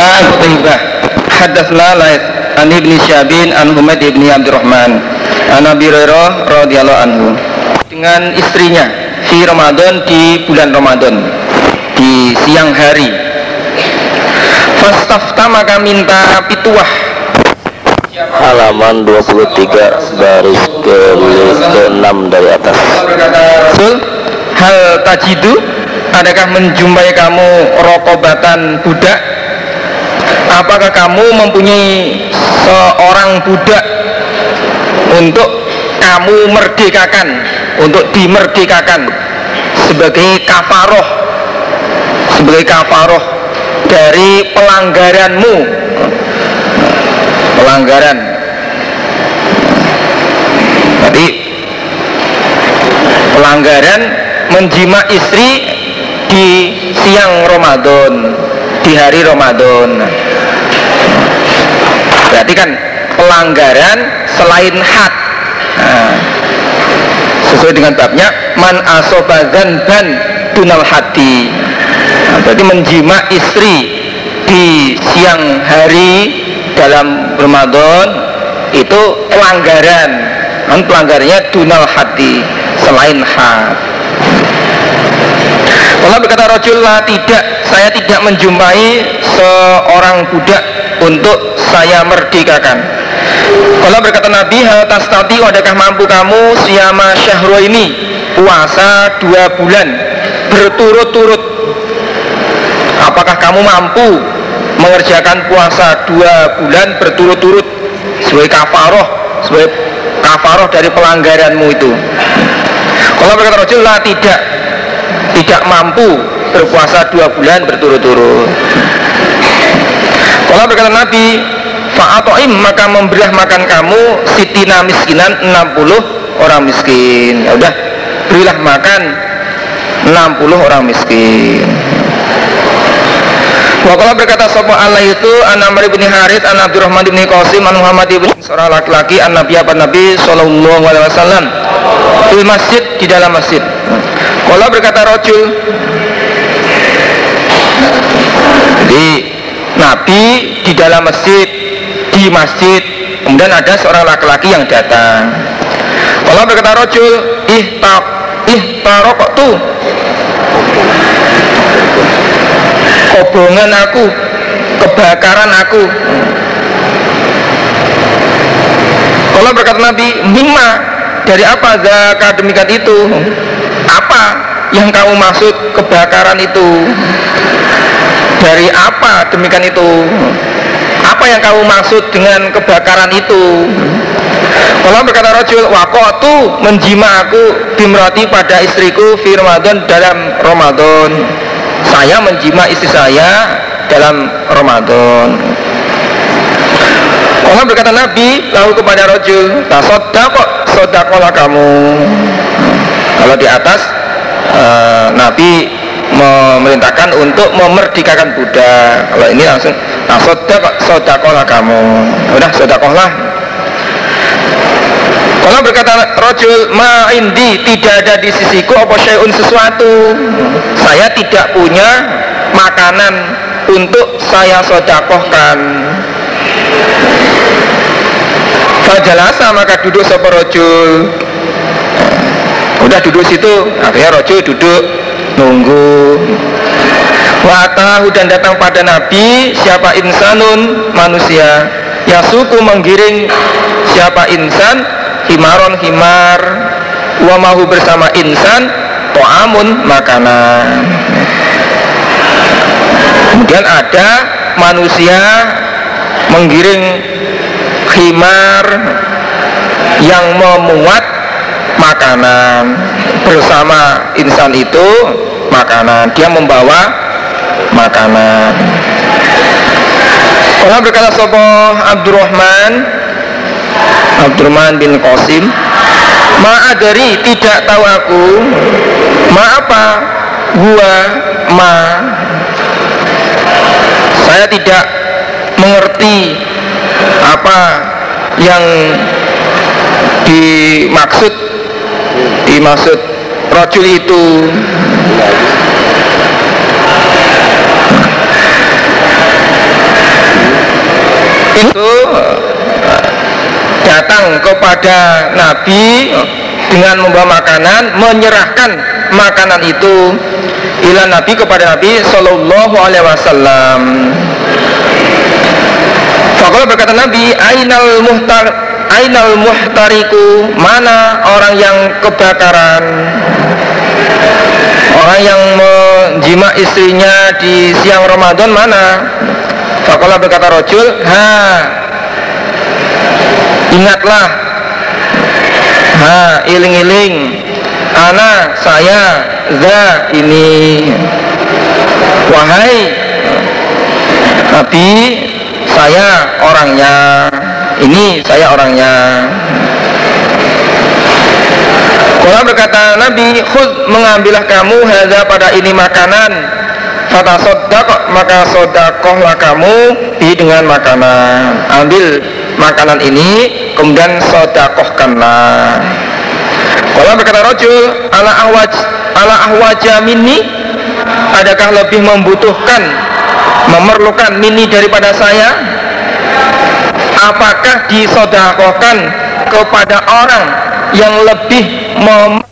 Hadatsna Qutaibah Hadatsna Laits an Ibnu Syabin an Humaid ibni Abdurrahman. An Abi Hurairah radhiyallahu anhu. Dengan istrinya. Di Ramadan di bulan Ramadan. Di siang hari. Fastafta maka minta pituah. Halaman 23 baris ke ke-6 dari atas. Rasul hal tajidu? Adakah menjumpai kamu rokobatan budak apakah kamu mempunyai seorang budak untuk kamu merdekakan untuk dimerdekakan sebagai kafaroh sebagai kafaroh dari pelanggaranmu? Pelanggaran. Jadi pelanggaran menjima istri di siang Ramadan di hari Ramadan. Berarti kan pelanggaran selain had. Nah, sesuai dengan babnya man asobazan ban dunal hati nah, berarti menjima istri di siang hari dalam Ramadan itu pelanggaran. Kan pelanggarannya dunal hati selain had Allah berkata Rasulullah tidak saya tidak menjumpai seorang budak untuk saya merdekakan. Kalau berkata Nabi hal tastati adakah mampu kamu siama syahru ini? Puasa dua bulan berturut-turut. Apakah kamu mampu mengerjakan puasa dua bulan berturut-turut? Sebagai kafaroh sebagai kafaroh dari pelanggaranmu itu. Kalau berkata Rasulullah tidak tidak mampu berpuasa dua bulan berturut-turut. Kalau berkata Nabi fa'ato'im maka memberilah makan kamu sitina miskinan 60 orang miskin. Ya udah berilah makan 60 orang miskin. Wakala berkata sopo Allah itu An Amr bin Harith An Abdurrahman bin Qasim An Muhammad bin seorang laki-laki An Nabi apa? Nabi Sallallahu Alaihi Wasallam. Di masjid di dalam masjid. Kalau berkata Rojul Jadi Nabi di dalam masjid di masjid kemudian ada seorang laki-laki yang datang. Kalau berkata Rojul ih tak ih tarok tuh kobongan aku kebakaran aku. Kalau berkata Nabi mima dari apa? Zakat demikian itu apa yang kamu maksud kebakaran itu? Dari apa demikian itu? Apa yang kamu maksud dengan kebakaran itu? Kalau berkata Rajul wakotu menjima aku bimrati pada istriku fi Ramadan dalam Ramadan. Saya menjima istri saya dalam Ramadan. Allah berkata Nabi lalu kepada Rajul kok sodakolah kamu kalau di atas uh, Nabi memerintahkan untuk memerdekakan budak kalau ini langsung nah sodak sodakolah kamu. Udah sodakolah kalau berkata rojul ma indi tidak ada di sisiku apa syai'un sesuatu? Saya tidak punya makanan untuk saya sodakohkan. Fajalasa maka duduk sapa rojul udah duduk situ. Akhirnya rojul duduk nunggu. Watahu dan datang pada Nabi siapa insanun? Manusia. Yasuku menggiring siapa insan? Himaron himar. Wamahu bersama insan to'amun makanan. Kemudian ada manusia menggiring himar yang memuat makanan. Bersama insan itu makanan. Dia membawa makanan. Orang berkata sopo Abdurrahman? Abdurrahman bin Qasim Ma adari tidak tahu aku. Ma apa? Gua ma. Saya tidak mengerti Apa yang dimaksud dimaksud rojul itu itu datang kepada Nabi dengan membawa makanan menyerahkan makanan itu ila Nabi kepada Nabi Shallallahu Alaihi Wasallam. Fakola berkata Nabi Ainal muhtar Ainal muhtariku Mana orang yang kebakaran? Orang yang menjima istrinya di siang Ramadan mana? Fakola berkata rojul Ha Ingatlah. Ha iling-iling. Ana saya Za ini. Wahai Nabi Saya orangnya Ini saya orangnya. Kala berkata Nabi Khud mengambillah kamu Hadza pada ini makanan. Fata sodak maka sodakohlah kamu Di dengan makanan. Ambil makanan ini Kemudian sodakohkanlah kalau berkata rojul ala ahwaj ala ahwaja mini adakah lebih membutuhkan memerlukan mini daripada saya apakah disodakokan kepada orang yang lebih mem